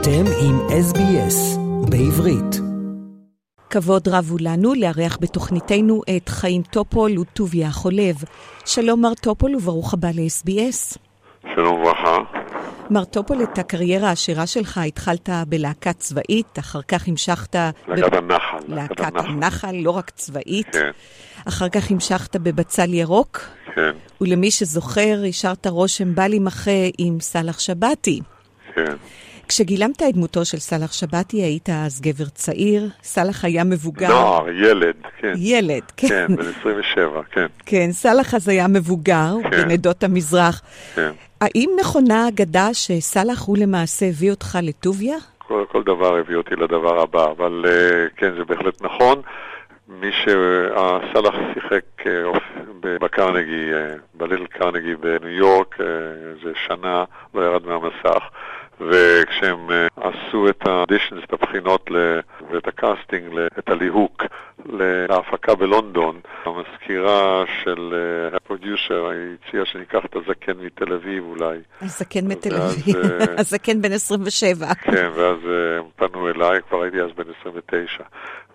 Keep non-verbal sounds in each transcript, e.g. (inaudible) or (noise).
אתם עם SBS בעברית. כבוד רב הוא לנו לארח בתוכניתנו את חיים טופול וטוביה חולב. שלום מר טופול וברוך הבא ל-SBS. שלום וברכה. מר טופול, את הקריירה העשירה שלך התחלת בלהקה צבאית, אחר כך המשכת... להקת הנחל. להקת הנחל, לא רק צבאית. כן, אחר כך המשכת בבצל ירוק, כן, ולמי שזוכר, השארת רושם בל יימחה עם סאלח שבתי. כן. כשגילמת את דמותו של סאלח שבתי, היית אז גבר צעיר, סאלח היה מבוגר. נוער, ילד, כן. ילד, כן. כן, בן 27, כן, כן, סאלח אז היה מבוגר, כן. בן עדות המזרח. כן. האם נכונה האגדה שסאלח הוא למעשה הביא אותך לטוביה? כל, כל דבר הביא אותי לדבר הבא, אבל אה, כן, זה בהחלט נכון. מי שסאלח שיחק אה, בקרנגי, אה, בליל קרנגי בניו יורק, אה, איזה שנה, לא ירד מהמסך. וכשהם אה, עשו את האודישנס, את הבחינות ל- ל- את הליהוק להפקה בלונדון, המזכירה של אה, הפרודיושר הציעה שניקח את הזקן מתל אביב אולי. הזקן מתל אביב, אה, הזקן בן 27. כן, ואז אה, הם פנו אליי, כבר הייתי אז בן 29,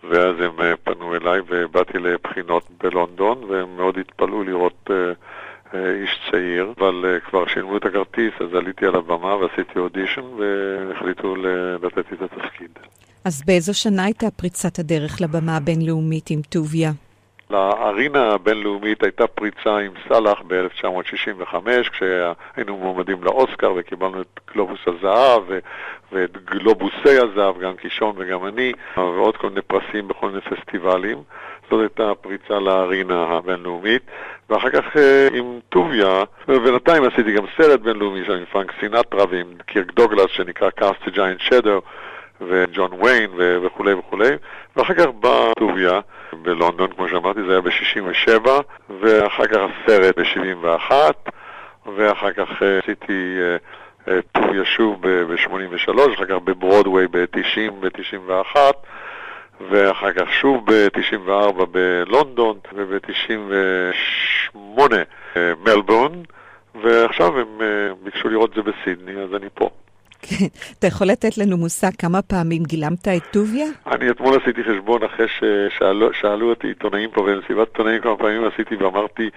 ואז הם פנו אליי ובאתי לבחינות בלונדון, והם מאוד התפלאו לראות איש צעיר, אבל כבר שילמו את הכרטיס, אז עליתי על הבמה ועשיתי אודישן, והחליטו לתת לי את התפקיד. אז באיזו שנה הייתה פריצת הדרך לבמה הבינלאומית עם טוביה? לארינה הבינלאומית הייתה פריצה עם סאלח ב-1965, כשהיינו מועמדים לאוסקר וקיבלנו את גלובוס הזהב ו- ואת גלובוסי הזהב, גם קישון וגם אני, ועוד כל מיני פרסים בכל מיני פסטיבלים. זאת הייתה הפריצה לארינה הבינלאומית, ואחר כך אה, עם טוביה, ובינתיים עשיתי גם סרט בינלאומי שם עם פרנק סינטרה ועם קירק דוגלס שנקרא Cast a Giant Shadow. וג'ון ויין ו- וכולי וכולי, ואחר כך בא טוביה בלונדון, כמו שאמרתי, זה היה ב-67, ואחר כך הסרט ב-71, ואחר כך אה, עשיתי אה, אה, טוביה שוב ב-83, אחר כך בברודוויי ב-90, ב-91, ואחר כך שוב ב-94 בלונדון, וב-98 מלבורן, ועכשיו הם ביקשו לראות את זה בסידני, אז אני פה. כן. אתה יכול לתת לנו מושג כמה פעמים גילמת את טוביה? אני אתמול עשיתי חשבון אחרי ששאלו שאלו אותי עיתונאים פה במסיבת עיתונאים כמה פעמים עשיתי ואמרתי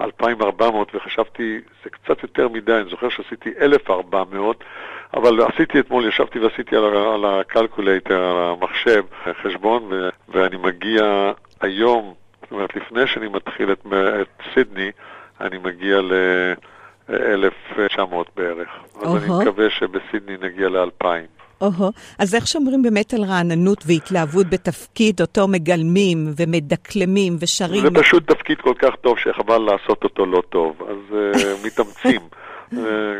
2,400 וחשבתי זה קצת יותר מדי, אני זוכר שעשיתי 1,400 אבל עשיתי אתמול, ישבתי ועשיתי על, על ה calculator, על המחשב, חשבון ו, ואני מגיע היום, זאת אומרת לפני שאני מתחיל את, את סידני, אני מגיע ל... 1,900 בערך. אז אוהו. אני מקווה שבסידני נגיע ל-2,000. או-הו. אז איך שומרים באמת על רעננות והתלהבות בתפקיד אותו מגלמים ומדקלמים ושרים? זה פשוט תפקיד כל כך טוב שחבל לעשות אותו לא טוב, אז uh, (laughs) מתאמצים. Uh,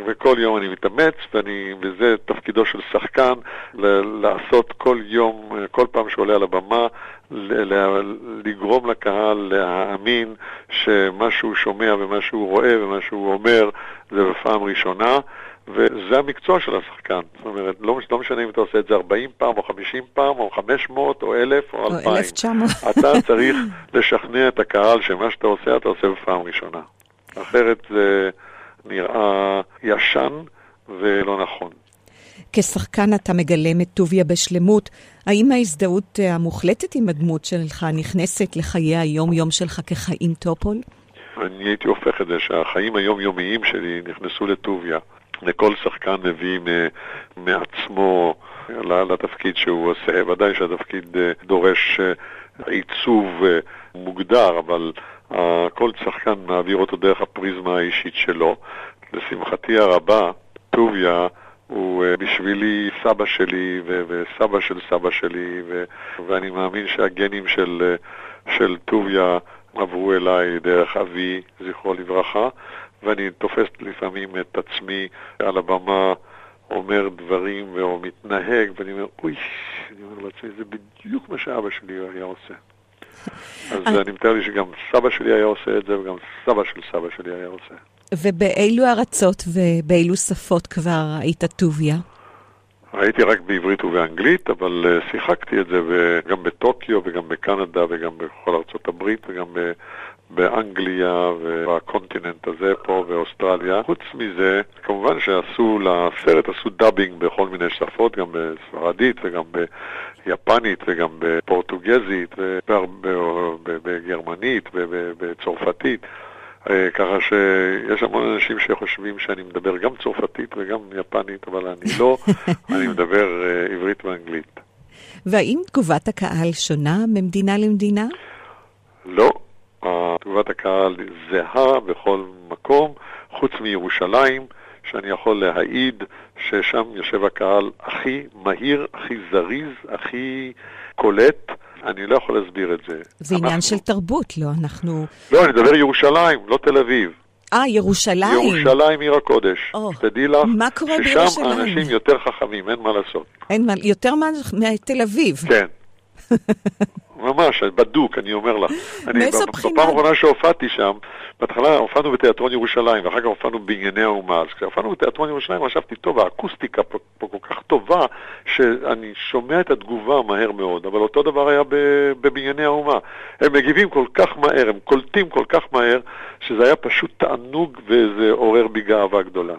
וכל יום אני מתאמץ, ואני, וזה תפקידו של שחקן, ל- לעשות כל יום, uh, כל פעם שעולה על הבמה, לגרום לקהל להאמין שמה שהוא שומע ומה שהוא רואה ומה שהוא אומר זה בפעם ראשונה. וזה המקצוע של השחקן. זאת אומרת, לא, לא משנה אם אתה עושה את זה 40 פעם, או 50 פעם, או 500, או 1,000, או או 2,000. 1900. (laughs) אתה צריך לשכנע את הקהל שמה שאתה עושה, אתה עושה בפעם ראשונה. אחרת זה נראה ישן ולא נכון. כשחקן אתה מגלם את טוביה בשלמות. האם ההזדהות המוחלטת עם הדמות שלך נכנסת לחיי היום-יום שלך כחיים טופול? אני הייתי הופך את זה שהחיים היומיומיים שלי נכנסו לטוביה. לכל שחקן מביא מעצמו לתפקיד שהוא עושה. ודאי שהתפקיד אה, דורש אה, עיצוב אה, מוגדר, אבל כל שחקן מעביר אותו דרך הפריזמה האישית שלו. לשמחתי הרבה, טוביה הוא אה, בשבילי סבא שלי ו- וסבא של סבא שלי, ו- ואני מאמין שהגנים של, אה, של טוביה עברו אליי דרך אבי, זכרו לברכה, ואני תופס לפעמים את עצמי על הבמה אומר דברים או מתנהג, ואני אומר, אוי, אני אומר לעצמי, זה בדיוק מה שאבא שלי היה עושה. אז אני מתאר לי שגם סבא שלי היה עושה את זה, וגם סבא של סבא שלי היה עושה. ובאילו ארצות ובאילו שפות כבר היית טוביה? הייתי רק בעברית ובאנגלית, אבל uh, שיחקתי את זה גם בטוקיו וגם בקנדה וגם בכל ארצות הברית וגם ב- באנגליה ובקונטיננט הזה פה ואוסטרליה. חוץ מזה, כמובן שעשו לסרט, עשו dubbing בכל מיני שפות, גם בספרדית וגם ביפנית וגם בפורטוגזית ובגרמנית ובצרפתית. אה, ככה שיש המון אנשים שחושבים שאני מדבר גם צרפתית וגם יפנית, אבל אני לא, (laughs) אני מדבר אה, עברית ואנגלית. והאם תגובת הקהל שונה ממדינה למדינה? לא, תגובת הקהל זהה בכל מקום, חוץ מירושלים, שאני יכול להעיד ששם יושב הקהל הכי מהיר, הכי זריז, הכי קולט. אני לא יכול להסביר את זה. זה אנחנו... עניין של תרבות, לא? אנחנו... לא, אני מדבר ירושלים, לא תל אביב. אה, ירושלים. ירושלים עיר הקודש. Oh, תדעי לך מה קורה ששם בירושלים? אנשים יותר חכמים, אין מה לעשות. אין מה, יותר מה מתל אביב. כן. ממש, בדוק, אני אומר לך. מאיזו בחינה? בפעם האחרונה שהופעתי שם, בהתחלה הופענו בתיאטרון ירושלים, ואחר כך הופענו בענייני האומה. אז כשהופענו בתיאטרון ירושלים חשבתי, טוב, האקוסטיקה פה, פה כל כך טובה, שאני שומע את התגובה מהר מאוד, אבל אותו דבר היה בבנייני האומה. הם מגיבים כל כך מהר, הם קולטים כל כך מהר, שזה היה פשוט תענוג וזה עורר בי גאווה גדולה.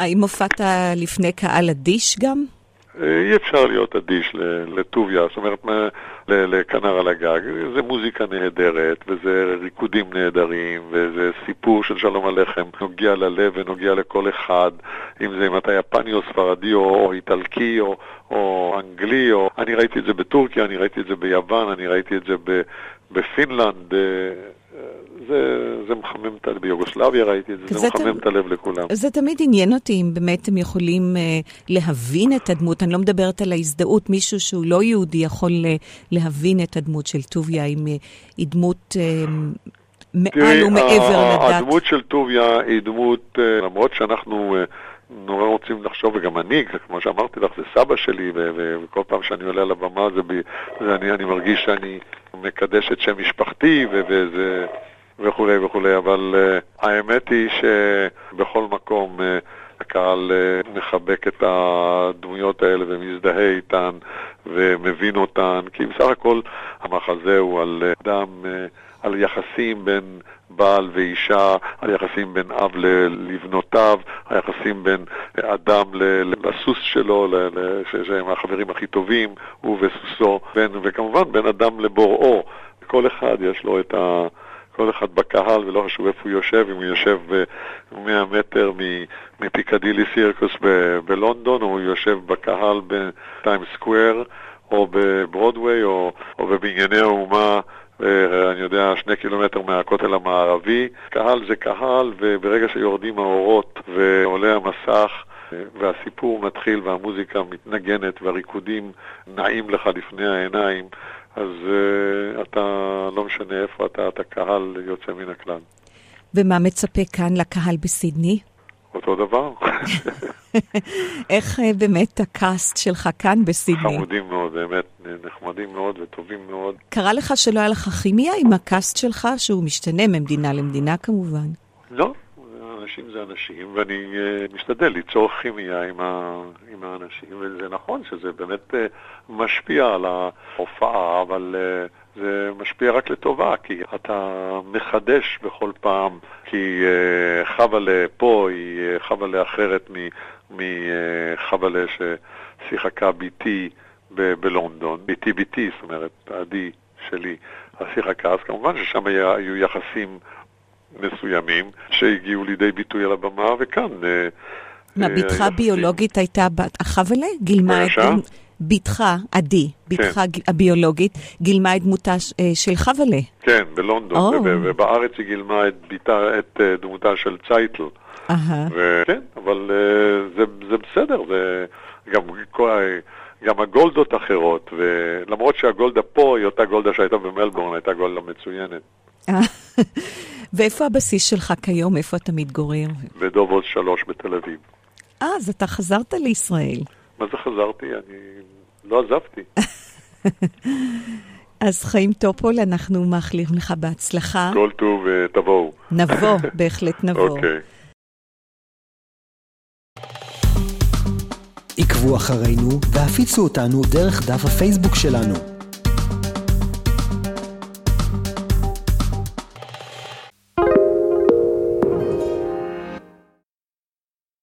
האם הופעת לפני קהל אדיש גם? אי אפשר להיות אדיש לטוביה, זאת אומרת, לכנר על הגג. זה מוזיקה נהדרת, וזה ריקודים נהדרים, וזה סיפור של שלום עליכם, נוגע ללב ונוגע לכל אחד, אם זה אם אתה יפני או ספרדי או, איטלקי או, או אנגלי, או... אני ראיתי את זה בטורקיה, אני ראיתי את זה ביוון, אני ראיתי את זה בפינלנד. זה, זה מחמם את הלב, ביוגוסלביה ראיתי את זה, זה מחמם את הלב לכולם. זה תמיד עניין אותי אם באמת הם יכולים uh, להבין את הדמות, אני לא מדברת על ההזדהות, מישהו שהוא לא יהודי יכול uh, להבין את הדמות של טוביה, אם uh, היא דמות... Uh, מעל ומעבר לדת. הדמות של טוביה היא דמות, למרות שאנחנו נורא רוצים לחשוב, וגם אני, כמו שאמרתי לך, זה סבא שלי, וכל פעם שאני עולה על הבמה זה, זה אני, אני מרגיש שאני מקדש את שם משפחתי, וזה... וכולי וכולי, אבל uh, האמת היא שבכל מקום uh, הקהל uh, מחבק את הדמויות האלה ומזדהה איתן ומבין אותן, כי בסך הכל המחזה הוא על אדם, uh, על יחסים בין בעל ואישה, על יחסים בין אב לבנותיו, היחסים בין אדם לסוס שלו, שהם החברים הכי טובים, הוא וסוסו, בין, וכמובן בין אדם לבוראו. כל אחד יש לו את ה... כל אחד בקהל, ולא חשוב איפה הוא יושב, אם הוא יושב 100 מטר מפיקדילי סירקוס בלונדון, או הוא יושב בקהל בטיים סקוויר, או בברודוויי, או, או בבנייני האומה. אני יודע, שני קילומטר מהכותל המערבי. קהל זה קהל, וברגע שיורדים האורות ועולה המסך, והסיפור מתחיל והמוזיקה מתנגנת והריקודים נעים לך לפני העיניים, אז uh, אתה, לא משנה איפה אתה, אתה קהל יוצא מן הכלל. ומה מצפה כאן לקהל בסידני? אותו דבר. איך uh, באמת הקאסט שלך כאן בסידני? חמודים מאוד, באמת נחמדים מאוד וטובים מאוד. קרה לך שלא היה לך כימיה עם הקאסט שלך, שהוא משתנה ממדינה למדינה כמובן? לא, אנשים זה אנשים, ואני uh, משתדל ליצור כימיה עם, ה, עם האנשים, וזה נכון שזה באמת uh, משפיע על ההופעה, אבל uh, זה משפיע רק לטובה, כי אתה מחדש בכל פעם, כי חבלה פה היא חבלה אחרת מחבלה uh, ששיחקה ביתי ב- בלונדון, ביתי ביתי, זאת אומרת, עדי שלי, השיחקה, אז כמובן ששם היה, היו יחסים מסוימים שהגיעו לידי ביטוי על הבמה, וכאן... אה, מה, אה, בתך הביולוגית הייתה בת החבלה? גילמה את... בתך, עדי, בתך כן. הביולוגית, גילמה את דמותה אה, של חבלה. כן, בלונדון, oh. ובארץ היא גילמה את, ביתה, את דמותה של צייטל. Uh-huh. כן, אבל זה, זה בסדר, זה גם, גם הגולדות אחרות, ולמרות שהגולדה פה היא אותה גולדה שהייתה במלבורן, הייתה גולדה מצוינת. (laughs) ואיפה הבסיס שלך כיום? איפה אתה מתגורר? בדובוס שלוש בתל אביב. אה, אז אתה חזרת לישראל. מה זה חזרתי? אני לא עזבתי. (laughs) אז חיים טופול, אנחנו מאחלים לך בהצלחה. כל טוב, uh, תבואו. נבוא, (laughs) בהחלט נבוא. אוקיי. Okay. עקבו אחרינו והפיצו אותנו דרך דף הפייסבוק שלנו.